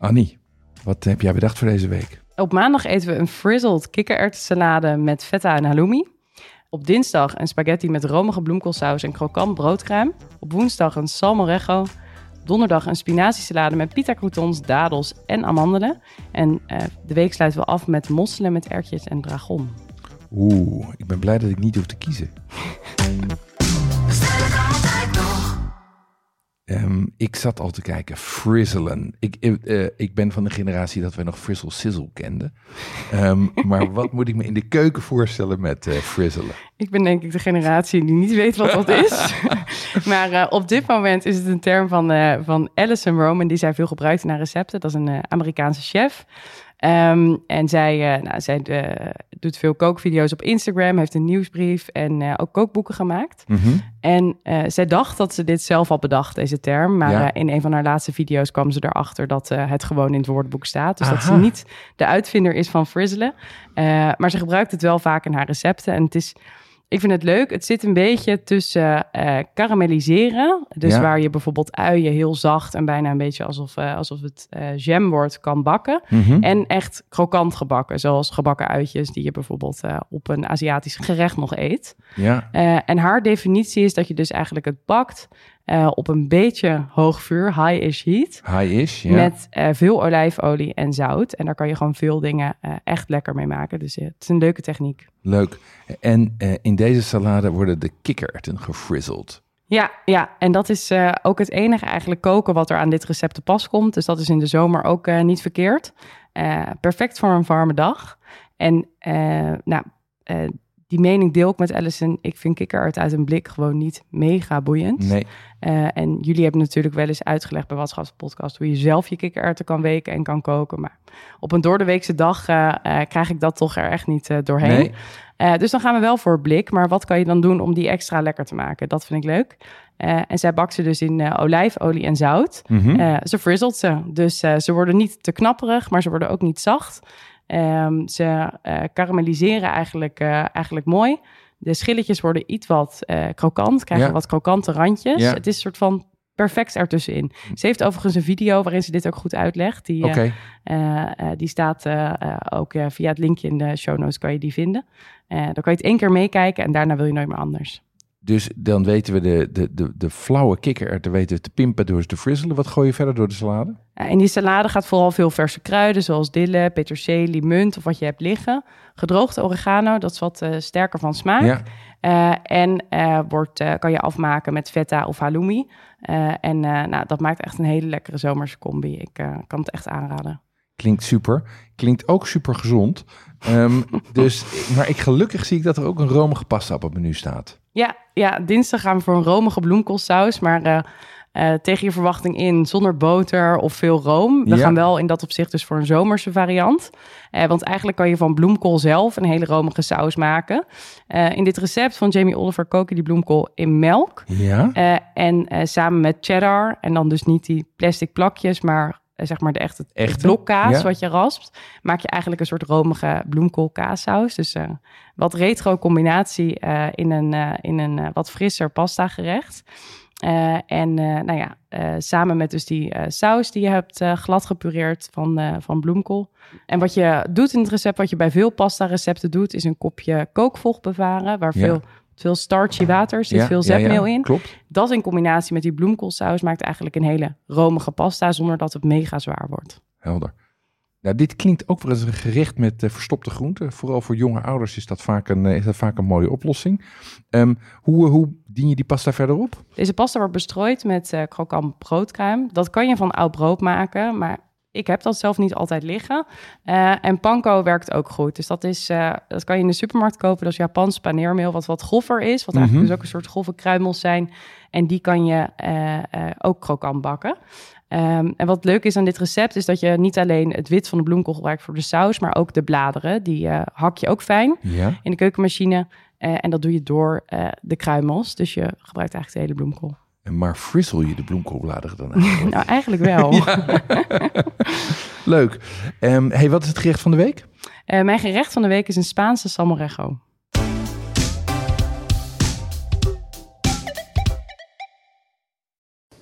Annie, wat heb jij bedacht voor deze week? Op maandag eten we een frizzled kikkererwtensalade met feta en halloumi. Op dinsdag een spaghetti met romige bloemkoolsaus en krokant broodkruim. Op woensdag een salmorejo. Donderdag een spinaziesalade met pita croutons, dadels en amandelen. En eh, de week sluiten we af met mosselen met erwtjes en dragon. Oeh, ik ben blij dat ik niet hoef te kiezen. Ehm, ik zat al te kijken, frizzelen. Ik, eh, ik ben van de generatie dat wij nog frizzle sizzle kenden. Ehm, maar wat moet ik me in de keuken voorstellen met uh, frizzelen? Ik ben denk ik de generatie die niet weet wat dat is. maar uh, op dit moment is het een term van, van Alison Roman, die zij veel gebruikt in haar recepten. Dat is een Amerikaanse chef. Um, en zij, uh, nou, zij uh, doet veel kookvideo's op Instagram, heeft een nieuwsbrief en uh, ook kookboeken gemaakt. Mm -hmm. En zij dacht dat ze dit zelf had bedacht, deze term. Maar ja. in een van haar laatste video's kwam ze erachter dat het gewoon in het woordenboek staat. Dus Aha. dat ze niet de uitvinder is van frizzelen. maar ze gebruikt het wel vaak in haar recepten. En het is ik vind het leuk. Het zit een beetje tussen uh, karamelliseren. Dus ja. waar je bijvoorbeeld uien heel zacht en bijna een beetje alsof, uh, alsof het uh, jam wordt kan bakken. Mm -hmm. En echt krokant gebakken. Zoals gebakken uitjes die je bijvoorbeeld op een Aziatisch gerecht nog eet. Ja. en haar definitie is dat je dus eigenlijk het bakt uh, op een beetje hoog vuur, high-ish heat. High-ish, ja. Met uh, veel olijfolie en zout. En daar kan je gewoon veel dingen uh, echt lekker mee maken. Dus het is een leuke techniek. Leuk. En in deze salade worden de kikkererwten gefrizzeld. Ja, ja, en dat is ook het enige eigenlijk koken wat er aan dit recept te pas komt. Dus dat is in de zomer ook niet verkeerd. perfect voor een warme dag. En nou, die mening deel ik met Allison. Ik vind kikkerart uit een blik gewoon niet mega boeiend. Nee. Uh, en jullie hebben natuurlijk wel eens uitgelegd bij Podcast hoe je zelf je kikkererwten kan weken en kan koken. Maar op een doordeweekse dag uh, uh, krijg ik dat toch er echt niet doorheen. Nee. dus dan gaan we wel voor blik. Maar wat kan je dan doen om die extra lekker te maken? Dat vind ik leuk. en zij bakt ze dus in olijfolie en zout. Mm -hmm. ze frizzelt ze. Dus ze worden niet te knapperig, maar ze worden ook niet zacht. Um, ze uh, karamelliseren eigenlijk, uh, eigenlijk mooi. De schilletjes worden iets wat uh, krokant, krijgen ja. wat krokante randjes. Ja. Het is een soort van perfect ertussenin. Ze heeft overigens een video waarin ze dit ook goed uitlegt. Die, okay. die staat ook via het linkje in de show notes, kan je die vinden. dan kan je het één keer meekijken en daarna wil je nooit meer anders. Dus dan weten we de, de, de, de flauwe kikkererwten weten we te pimpen door ze te frizzelen. Wat gooi je verder door de salade? In die salade gaat vooral veel verse kruiden, zoals dille, peterselie, munt of wat je hebt liggen. Gedroogde oregano, dat is wat uh, sterker van smaak. Ja. Uh, en uh, wordt, kan je afmaken met feta of halloumi. en nou, dat maakt echt een hele lekkere zomerse combi. Ik kan het echt aanraden. Klinkt super. Klinkt ook super gezond. Um, dus, maar ik, gelukkig zie ik dat er ook een romige pasta op het menu staat. Ja, ja, dinsdag gaan we voor een romige bloemkoolsaus. Maar uh, uh, tegen je verwachting in, zonder boter of veel room. We Ja. gaan wel in dat opzicht dus voor een zomerse variant. Eh, want eigenlijk kan je van bloemkool zelf een hele romige saus maken. Eh, in dit recept van Jamie Oliver kook je die bloemkool in melk. Ja? Eh, en eh, samen met cheddar. En dan dus niet die plastic plakjes, maar eh, zeg maar de echte, Echte? blokkaas Ja. wat je raspt. Maak je eigenlijk een soort romige bloemkoolkaassaus. Dus eh, wat retro combinatie eh, in een, eh, in een eh, wat frisser pasta gerecht. Eh, en eh, nou ja, eh, samen met dus die eh, saus die je hebt eh, glad gepureerd van, eh, van bloemkool. En wat je doet in het recept, wat je bij veel pasta recepten doet, is een kopje kookvocht bewaren. Waar Ja. veel, veel starchy water zit, Ja, veel ja, zetmeel in. Klopt. Dat in combinatie met die bloemkoolsaus maakt eigenlijk een hele romige pasta zonder dat het mega zwaar wordt. Helder. Nou, dit klinkt ook wel eens een gerecht met eh, verstopte groenten. Vooral voor jonge ouders is dat vaak een, eh, is dat vaak een mooie oplossing. Ehm, hoe, hoe dien je die pasta verder op? Deze pasta wordt bestrooid met eh krokant broodkruim. Dat kan je van oud brood maken, maar ik heb dat zelf niet altijd liggen. Eh, en panko werkt ook goed. Dus dat, is, eh, dat kan je in de supermarkt kopen. Dat is Japans paneermeel, wat wat groffer is. Wat eigenlijk Mhm. dus ook een soort grove kruimels zijn. En die kan je eh, ook krokant bakken. Ehm, en wat leuk is aan dit recept is dat je niet alleen het wit van de bloemkool gebruikt voor de saus, maar ook de bladeren. Die hak je ook fijn Ja. in de keukenmachine. En dat doe je door de kruimels. Dus je gebruikt eigenlijk de hele bloemkool. Maar frizzle je de bloemkoolbladeren dan eigenlijk? Nou, eigenlijk wel. Leuk. Ehm, hey, wat is het gerecht van de week? Eh, mijn gerecht van de week is een Spaanse salmorejo.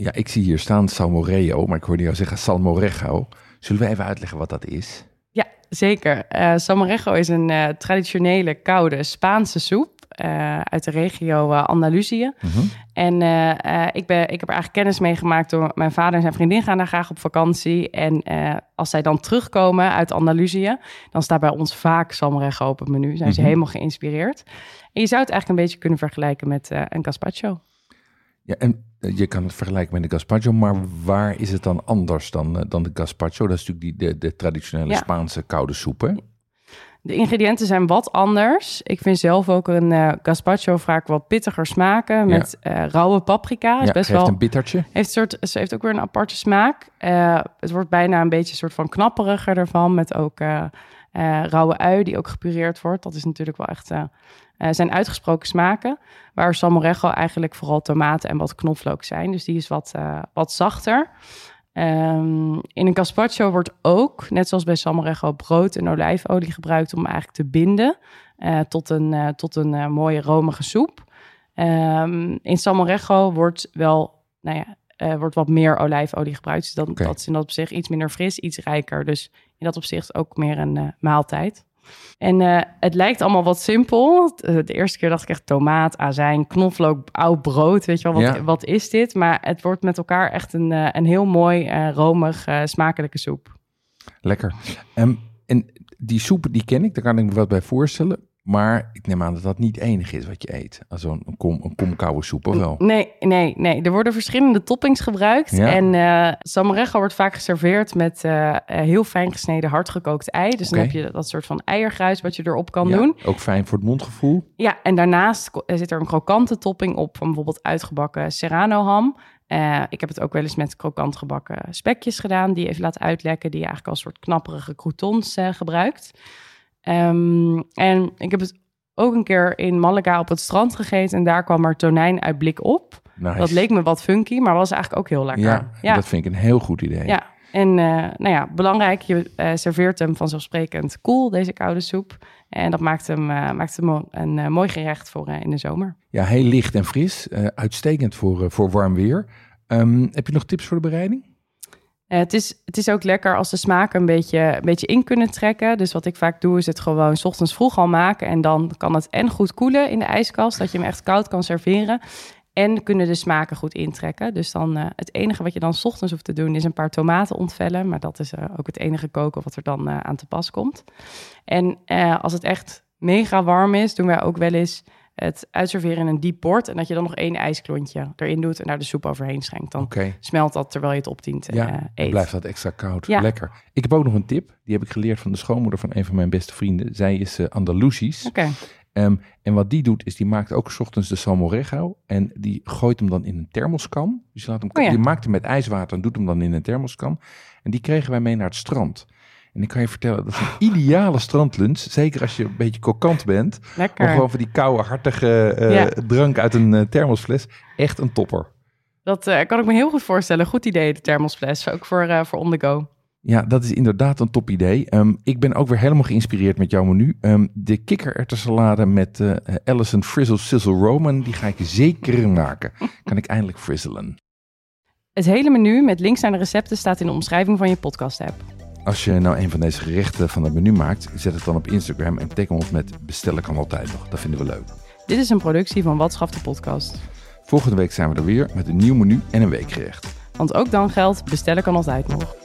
Ja, ik zie hier staan salmoreo, maar ik hoorde jou zeggen salmorejo. Zullen we even uitleggen wat dat is? Ja, zeker. Uh, salmorejo is een uh, traditionele koude Spaanse soep. Uh, uit de regio uh, Andalusië. Mhm. En ik, ben, ik heb er eigenlijk kennis mee gemaakt door mijn vader en zijn vriendin gaan daar graag op vakantie. En als zij dan terugkomen uit Andalusië, dan staat bij ons vaak salmorejo op het menu. Zijn ze Mhm. helemaal geïnspireerd. En je zou het eigenlijk een beetje kunnen vergelijken met een gazpacho. Ja, en je kan het vergelijken met de gazpacho, maar waar is het dan anders dan, dan de gazpacho? Dat is natuurlijk die, de, de traditionele Ja. Spaanse koude soep, hè? De ingrediënten zijn wat anders. Ik vind zelf ook een uh, gazpacho vaak wat pittiger smaken met uh, rauwe paprika. Is Ja, best geeft wel een bittertje. heeft, soort, ze heeft ook weer een aparte smaak. Uh, het wordt bijna een beetje een soort van knapperiger ervan. Met ook uh, rauwe ui die ook gepureerd wordt. Dat is natuurlijk wel echt uh, zijn uitgesproken smaken. Waar salmorejo eigenlijk vooral tomaten en wat knoflook zijn. Dus die is wat, wat zachter. Um, in een gazpacho wordt ook, net zoals bij salmorejo, brood en olijfolie gebruikt om eigenlijk te binden tot een, tot een mooie romige soep. Um, in salmorejo wordt wel, nou ja, uh, wordt wat meer olijfolie gebruikt. Dus dat, dat is in dat opzicht iets minder fris, iets rijker. Dus in dat opzicht ook meer een uh, maaltijd. En uh, het lijkt allemaal wat simpel. De eerste keer dacht ik echt tomaat, azijn, knoflook, oud brood. Weet je wel, wat, Ja. wat is dit? Maar het wordt met elkaar echt een, een heel mooi, romig, smakelijke soep. Lekker. Um, en die soep, die ken ik, daar kan ik me wat bij voorstellen. Maar ik neem aan dat dat niet enig is wat je eet. Als Zo'n een kom, een kom koude soep, of wel? Nee, nee, nee. Er worden verschillende toppings gebruikt. Ja. En uh, wordt vaak geserveerd met uh, heel fijn gesneden hardgekookt ei. Dus dan heb je dat soort van eiergruis wat je erop kan Ja, doen. Ook fijn voor het mondgevoel. Ja, en daarnaast zit er een krokante topping op van bijvoorbeeld uitgebakken serrano ham. Eh, ik heb het ook wel eens met krokant gebakken spekjes gedaan, die je even laat uitlekken, die je eigenlijk als soort knapperige croutons eh, gebruikt. Ehm, en ik heb het ook een keer in Malaga op het strand gegeten en daar kwam er tonijn uit blik op. Nice. Dat leek me wat funky, maar was eigenlijk ook heel lekker. Ja, ja. dat vind ik een heel goed idee. Ja, en uh, nou ja, belangrijk, je uh, serveert hem vanzelfsprekend koel, deze koude soep. En dat maakt hem, uh, maakt hem een mooi gerecht voor in de zomer. Ja, heel licht en fris. Uitstekend voor, voor warm weer. Um, heb je nog tips voor de bereiding? Uh, het, is, het is ook lekker als de smaken een beetje, een beetje in kunnen trekken. Dus wat ik vaak doe, is het gewoon s ochtends vroeg al maken. En dan kan het en goed koelen in de ijskast, dat je hem echt koud kan serveren. En kunnen de smaken goed intrekken. Dus dan uh, het enige wat je dan s ochtends hoeft te doen, is een paar tomaten ontvellen. Maar dat is uh, ook het enige koken wat er dan aan te pas komt. En als het echt mega warm is, doen wij ook wel eens het uitserveren in een diep bord. En dat je dan nog één ijsklontje erin doet en daar de soep overheen schenkt. Dan okay. smelt dat terwijl je het opdient ja, uh, dan eet. blijft dat extra koud. Ja. Lekker. Ik heb ook nog een tip. Die heb ik geleerd van de schoonmoeder van een van mijn beste vrienden. Zij is uh, Andalusisch. Okay. Um, en wat die doet, is die maakt ook 's ochtends de salmorejo. En die gooit hem dan in een thermoskan. Dus je laat hem, oh ja. maakt hem met ijswater en doet hem dan in een thermoskan. En die kregen wij mee naar het strand. En ik kan je vertellen, dat is een ideale strandlunch. Zeker als je een beetje kokant bent. Lekker. Of gewoon van die koude, hartige uh, Ja. drank uit een uh, thermosfles. Echt een topper. Dat uh, kan ik me heel goed voorstellen. Goed idee, de thermosfles. Ook voor, voor on the go. Ja, dat is inderdaad een top idee. Um, ik ben ook weer helemaal geïnspireerd met jouw menu. Um, de kikkererwtensalade met uh, Allison Frizzle Sizzle Roman, die ga ik zeker maken. kan ik eindelijk frizzelen. Het hele menu met links naar de recepten staat in de omschrijving van je podcast-app. Als je nou een van deze gerechten van het menu maakt, zet het dan op Instagram en tag ons met bestellen kan altijd nog. Dat vinden we leuk. Dit is een productie van Wat schaft de podcast. Volgende week zijn we er weer met een nieuw menu en een weekgerecht. Want ook dan geldt, bestellen kan altijd nog.